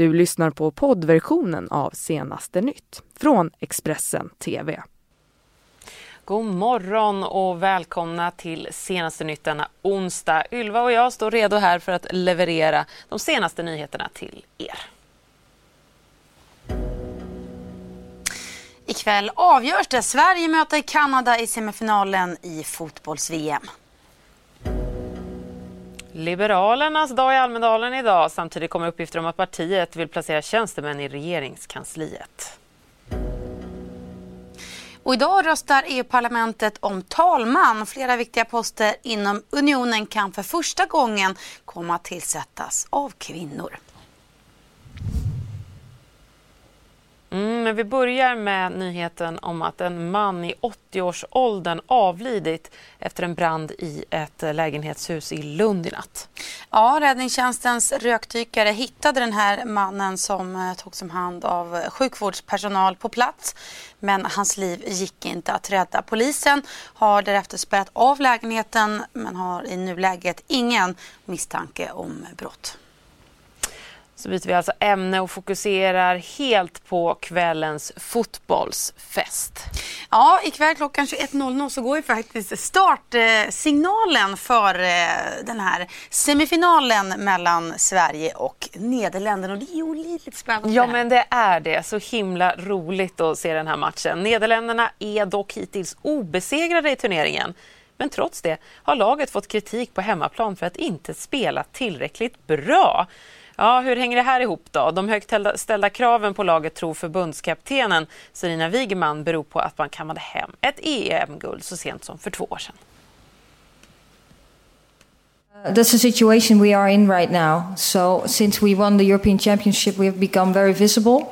Du lyssnar på poddversionen av Senaste nytt från Expressen TV. God morgon och välkomna till senaste nytt denna onsdag. Ylva och jag står redo här för att leverera de senaste nyheterna till er. Ikväll avgörs det. Sverige möter Kanada i semifinalen i fotbolls-VM. Liberalernas dag i Almedalen idag. Samtidigt kommer uppgifter om att partiet vill placera tjänstemän i regeringskansliet. Och idag röstar EU-parlamentet om talman. Flera viktiga poster inom unionen kan för första gången komma att tillsättas av kvinnor. Mm, men vi börjar med nyheten om att en man i 80-årsåldern avlidit efter en brand i ett lägenhetshus i Lund i natt. Ja, räddningstjänstens rökdykare hittade den här mannen som eh, togs om hand av sjukvårdspersonal på plats. Men hans liv gick inte att rädda. Polisen har därefter spärrat av lägenheten men har i nuläget ingen misstanke om brott så byter vi alltså ämne och fokuserar helt på kvällens fotbollsfest. Ja, ikväll klockan 21.00 så går ju faktiskt startsignalen för eh, den här semifinalen mellan Sverige och Nederländerna. Och det är ju olidligt spännande. Ja, men det är det. Så himla roligt att se den här matchen. Nederländerna är dock hittills obesegrade i turneringen. Men trots det har laget fått kritik på hemmaplan för att inte spela tillräckligt bra. Ja, hur hänger det här ihop då? De högt ställda kraven på laget tror förbundskaptenen Serena Wigman beror på att man kammade hem ett EM-guld så sent som för två år sedan. That's the situation we are in right now. So, since we won the European Championship, we have become very visible.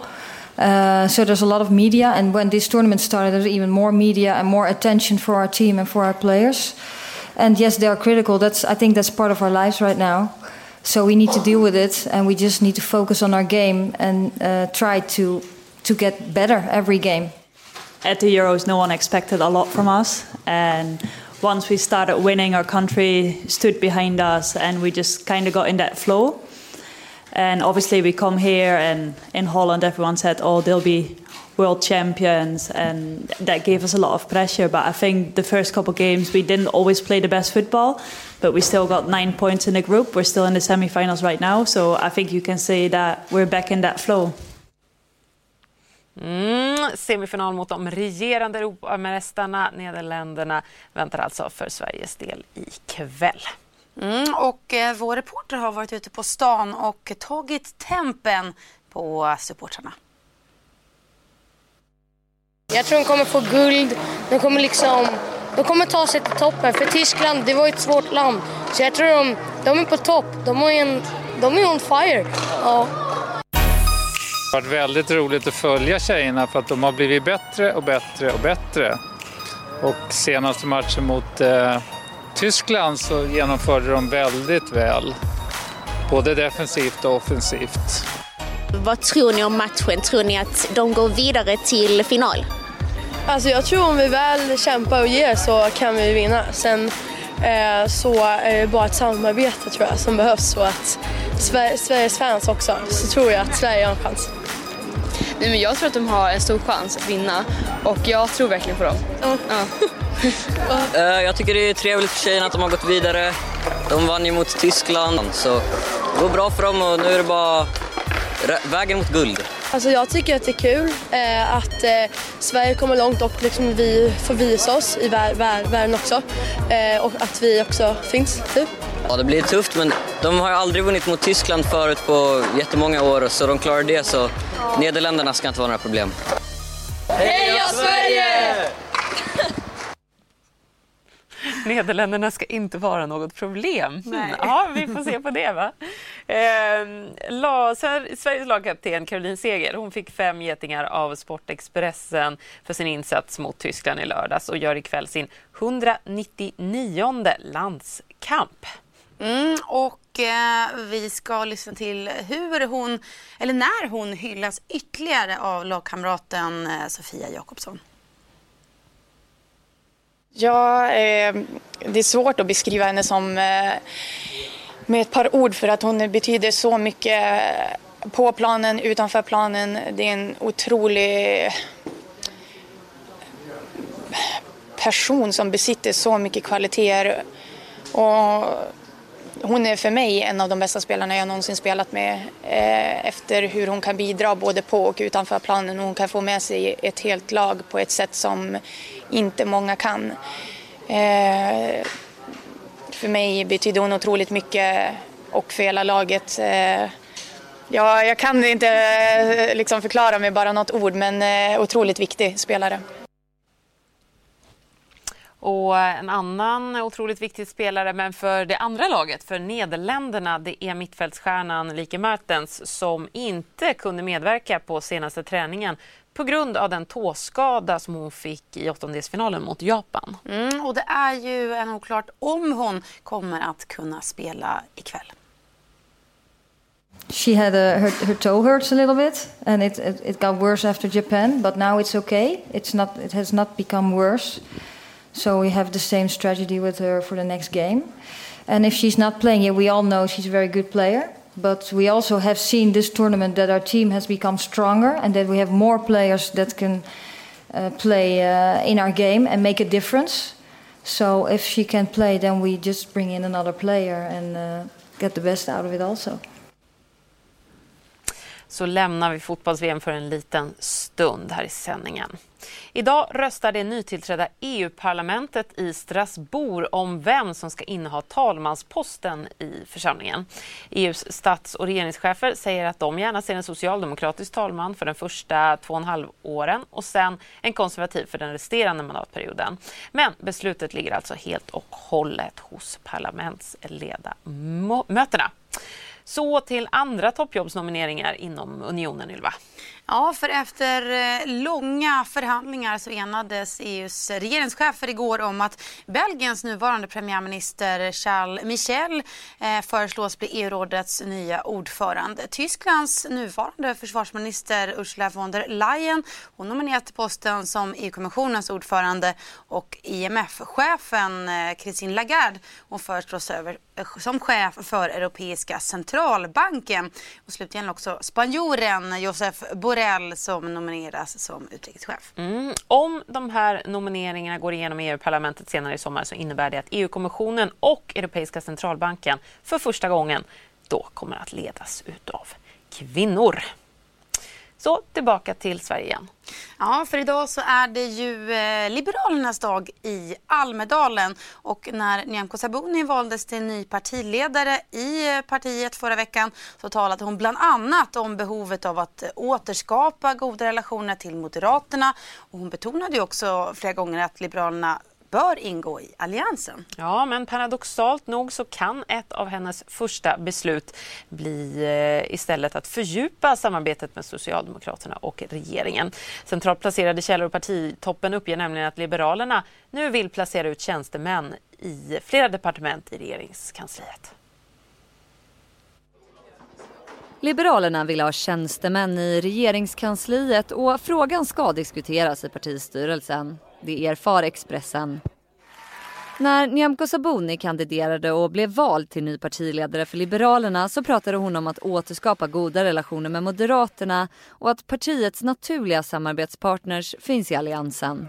Uh, so there's a lot of media, and when this tournament started, there's even more media and more attention for our team and for our players. And yes, they are critical. That's I think that's part of our lives right now. So we need to deal with it, and we just need to focus on our game and uh, try to to get better every game. At the Euros, no one expected a lot from us, and once we started winning, our country stood behind us, and we just kind of got in that flow. And obviously, we come here, and in Holland, everyone said, "Oh, they'll be world champions, and that gave us a lot of pressure. But I think the first couple games we didn't always play the best football, but we still got nine points in the group. We're still in the semi-finals right now, so I think you can say that we're back in that flow. Mm, semifinal mot de regerande Europamästarna Nederländerna väntar alltså för Sveriges del ikväll. Mm, och eh, vår reporter har varit ute på stan och tagit tempen på supportrarna. Jag tror de kommer få guld. De kommer liksom de kommer ta sig till toppen. För Tyskland, det var ett svårt land. Så jag tror de, de är på topp. De, är en, de är on fire. Ja. Det har varit väldigt roligt att följa tjejerna för att de har blivit bättre och bättre och bättre. Och senaste matchen mot eh, Tyskland så genomförde de väldigt väl. Både defensivt och offensivt. Vad tror ni om matchen? Tror ni att de går vidare till final? Alltså jag tror om vi väl kämpar och ger så kan vi vinna. Sen eh, så är det bara ett samarbete tror jag som behövs och att Sver Sveriges fans också så tror jag att Sverige har en chans. Nej, men jag tror att de har en stor chans att vinna och jag tror verkligen på dem. Mm. Ja. Eh, jag tycker det är trevligt för tjejerna att de har gått vidare. De vann ju mot Tyskland så det går bra för dem och nu är det bara vägen mot guld. Alltså jag tycker att det är kul eh, att eh, Sverige kommer långt och liksom vi får visa oss i vär, vär, världen också. Eh, och att vi också finns, typ. Ja, det blir tufft men de har aldrig vunnit mot Tyskland förut på jättemånga år så de klarar det så Nederländerna ska inte vara några problem. Heja Sverige! Nederländerna ska inte vara något problem. Nej. Ja, vi får se på det. va? Eh, la, Sveriges lagkapten Caroline Seger hon fick fem getingar av Sportexpressen för sin insats mot Tyskland i lördags och gör ikväll sin 199 landskamp. Mm, och eh, vi ska lyssna till hur hon, eller när hon hyllas ytterligare av lagkamraten eh, Sofia Jakobsson. Ja, eh, det är svårt att beskriva henne som eh, med ett par ord för att hon betyder så mycket på planen, utanför planen. Det är en otrolig person som besitter så mycket kvaliteter. Och hon är för mig en av de bästa spelarna jag någonsin spelat med eh, efter hur hon kan bidra både på och utanför planen. Hon kan få med sig ett helt lag på ett sätt som inte många kan. Eh, för mig betyder hon otroligt mycket och för hela laget. Eh, ja, jag kan inte eh, liksom förklara med bara något ord men eh, otroligt viktig spelare. Och eh, en annan otroligt viktig spelare, men för det andra laget, för Nederländerna, det är mittfältsstjärnan Lieke Martens som inte kunde medverka på senaste träningen på grund av den tåskada som hon fick i åttondelsfinalen mot Japan. Mm, och det är ju än oklart om hon kommer att kunna spela ikväll. She had a, her, her toe hurts a little bit, and it, it, it got worse after Japan. But now it's okay. It's not. It has not become worse. So we have the same strategy with her for the next game. And if she's not playing it, we all know she's a very good player. But we also have seen this tournament that our team has become stronger and that we have more players that can uh, play uh, in our game and make a difference. So if she can play, then we just bring in another player and uh, get the best out of it also. Så lämnar vi fotbolls-VM för en liten stund här i sändningen. Idag röstar det nytillträdda EU-parlamentet i Strasbourg om vem som ska inneha talmansposten i församlingen. EUs stats och regeringschefer säger att de gärna ser en socialdemokratisk talman för den första två och en halv åren och sen en konservativ för den resterande mandatperioden. Men beslutet ligger alltså helt och hållet hos parlamentsledamöterna. Så till andra toppjobbsnomineringar inom unionen, Ylva. Ja, för efter eh, långa förhandlingar så enades EUs regeringschefer igår om att Belgiens nuvarande premiärminister Charles Michel eh, föreslås bli EU-rådets nya ordförande. Tysklands nuvarande försvarsminister Ursula von der Leyen hon nominerat till posten som EU-kommissionens ordförande och IMF-chefen eh, Christine Lagarde hon föreslås över som chef för Europeiska centralbanken. Och slutligen också spanjoren Josef Borrell som nomineras som utrikeschef. Mm. Om de här nomineringarna går igenom i EU-parlamentet senare i sommar så innebär det att EU-kommissionen och Europeiska centralbanken för första gången då kommer att ledas utav kvinnor. Så tillbaka till Sverige igen. Ja, för idag så är det ju eh, Liberalernas dag i Almedalen och när Nyamko Sabuni valdes till ny partiledare i eh, partiet förra veckan så talade hon bland annat om behovet av att eh, återskapa goda relationer till Moderaterna och hon betonade ju också flera gånger att Liberalerna bör ingå i Alliansen. Ja, men paradoxalt nog så kan ett av hennes första beslut bli eh, istället att fördjupa samarbetet med Socialdemokraterna och regeringen. Centralt placerade källor och partitoppen uppger nämligen att Liberalerna nu vill placera ut tjänstemän i flera departement i regeringskansliet. Liberalerna vill ha tjänstemän i regeringskansliet och frågan ska diskuteras i partistyrelsen. Det erfar Expressen. När Nyamko Sabuni kandiderade och blev vald till ny partiledare för Liberalerna så pratade hon om att återskapa goda relationer med Moderaterna och att partiets naturliga samarbetspartners finns i Alliansen.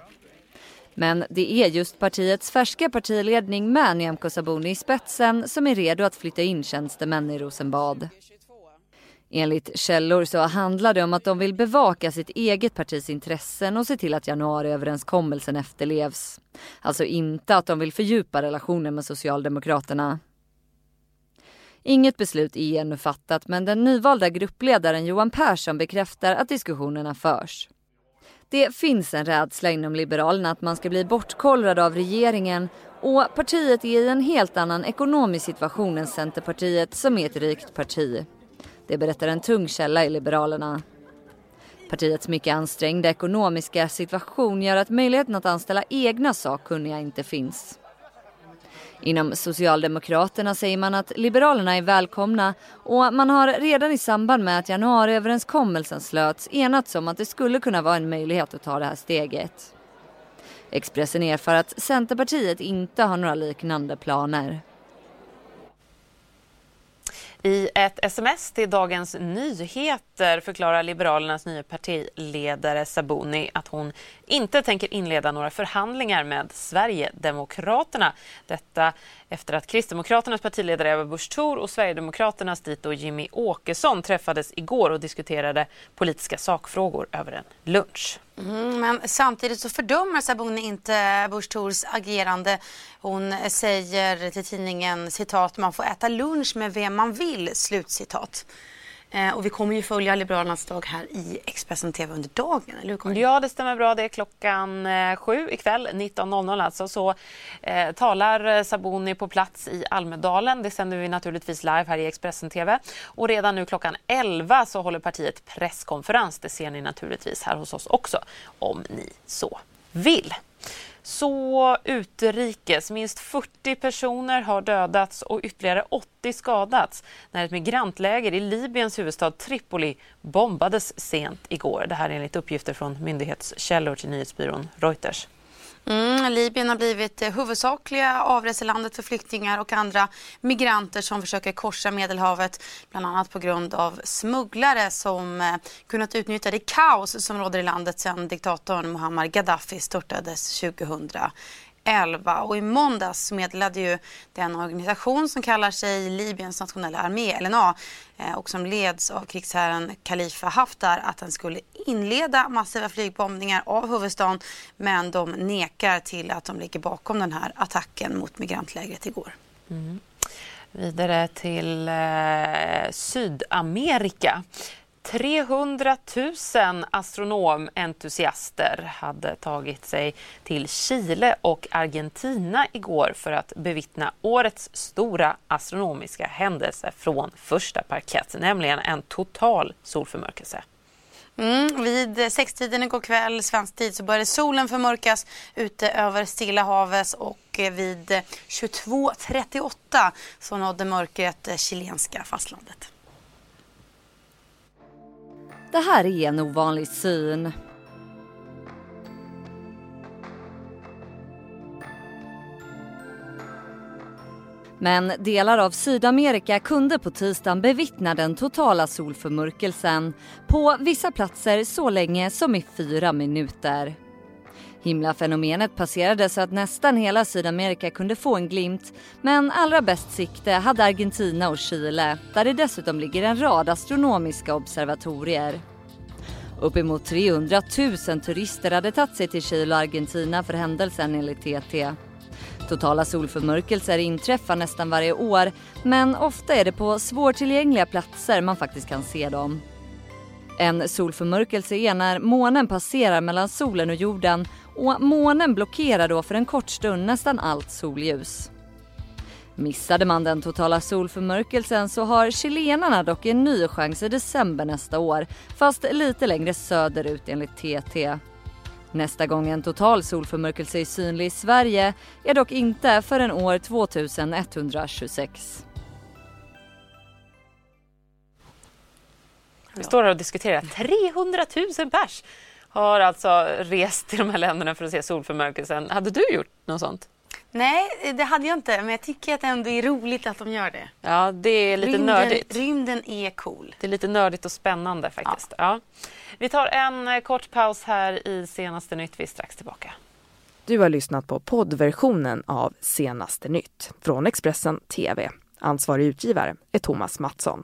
Men det är just partiets färska partiledning med Nyamko Sabuni i spetsen som är redo att flytta in tjänstemän i Rosenbad. Enligt källor så handlar det om att de vill bevaka sitt eget partis intressen och se till att januariöverenskommelsen efterlevs. Alltså inte att de vill fördjupa relationen med Socialdemokraterna. Inget beslut är ännu fattat men den nyvalda gruppledaren Johan Persson bekräftar att diskussionerna förs. Det finns en rädsla inom Liberalerna att man ska bli bortkollrad av regeringen och partiet är i en helt annan ekonomisk situation än Centerpartiet som är ett rikt parti. Det berättar en tung källa i Liberalerna. Partiets mycket ansträngda ekonomiska situation gör att möjligheten att anställa egna sakkunniga inte finns. Inom Socialdemokraterna säger man att Liberalerna är välkomna och man har redan i samband med att januariöverenskommelsen slöts enats om att det skulle kunna vara en möjlighet att ta det här steget. Expressen erfar att Centerpartiet inte har några liknande planer. I ett sms till Dagens Nyheter förklarar Liberalernas nya partiledare Sabuni att hon inte tänker inleda några förhandlingar med Sverigedemokraterna. Detta efter att Kristdemokraternas partiledare Ebba Busch Thor och Sverigedemokraternas dito Jimmy Åkesson träffades igår och diskuterade politiska sakfrågor över en lunch. Mm, men samtidigt så fördömer Sabuni inte Busch Thors agerande. Hon säger till tidningen citat man får äta lunch med vem man vill, slutcitat. Eh, och vi kommer ju följa Liberalernas dag här i Expressen TV under dagen, eller hur Karin? Ja, det stämmer bra. Det är klockan eh, sju ikväll, 19.00 alltså, så eh, talar eh, Saboni på plats i Almedalen. Det sänder vi naturligtvis live här i Expressen TV. Och redan nu klockan 11 så håller partiet presskonferens. Det ser ni naturligtvis här hos oss också, om ni så vill. Så utrikes. Minst 40 personer har dödats och ytterligare 80 skadats när ett migrantläger i Libyens huvudstad Tripoli bombades sent igår. Det här enligt uppgifter från myndighetskällor till nyhetsbyrån Reuters. Mm, Libyen har blivit det huvudsakliga avreselandet för flyktingar och andra migranter som försöker korsa Medelhavet. Bland annat på grund av smugglare som eh, kunnat utnyttja det kaos som råder i landet sedan diktatorn Muammar Gaddafi störtades 2000 11. och i måndags meddelade ju den organisation som kallar sig Libyens nationella armé, LNA, eh, och som leds av krigsherren Khalifa Haftar att den skulle inleda massiva flygbombningar av huvudstaden men de nekar till att de ligger bakom den här attacken mot migrantlägret igår. Mm. Vidare till eh, Sydamerika. 300 000 astronomentusiaster hade tagit sig till Chile och Argentina igår för att bevittna årets stora astronomiska händelse från första parkett, nämligen en total solförmörkelse. Mm, vid sextiden igår kväll, svensk tid, så började solen förmörkas ute över Stilla havet och vid 22.38 så nådde mörkret det chilenska fastlandet. Det här är en ovanlig syn. Men delar av Sydamerika kunde på tisdagen bevittna den totala solförmörkelsen på vissa platser så länge som i fyra minuter. Himlafenomenet passerade så att nästan hela Sydamerika kunde få en glimt men allra bäst sikte hade Argentina och Chile där det dessutom ligger en rad astronomiska observatorier. Uppemot 300 000 turister hade tagit sig till Chile och Argentina för händelsen enligt TT. Totala solförmörkelser inträffar nästan varje år men ofta är det på svårtillgängliga platser man faktiskt kan se dem. En solförmörkelse är när månen passerar mellan solen och jorden och månen blockerar då för en kort stund nästan allt solljus. Missade man den totala solförmörkelsen så har chilenarna dock en ny chans i december nästa år, fast lite längre söderut enligt TT. Nästa gång en total solförmörkelse är synlig i Sverige är dock inte förrän år 2126. Vi står här och diskuterar 300 000 pers har alltså rest till de här länderna för att se solförmörkelsen. Hade du gjort något sånt? Nej, det hade jag inte. Men jag tycker att det ändå är roligt att de gör det. Ja, det är lite rymden, nördigt. Rymden är cool. Det är lite nördigt och spännande faktiskt. Ja. ja. Vi tar en eh, kort paus här i Senaste nytt. Vi är strax tillbaka. Du har lyssnat på poddversionen av Senaste nytt från Expressen TV. Ansvarig utgivare är Thomas Mattsson.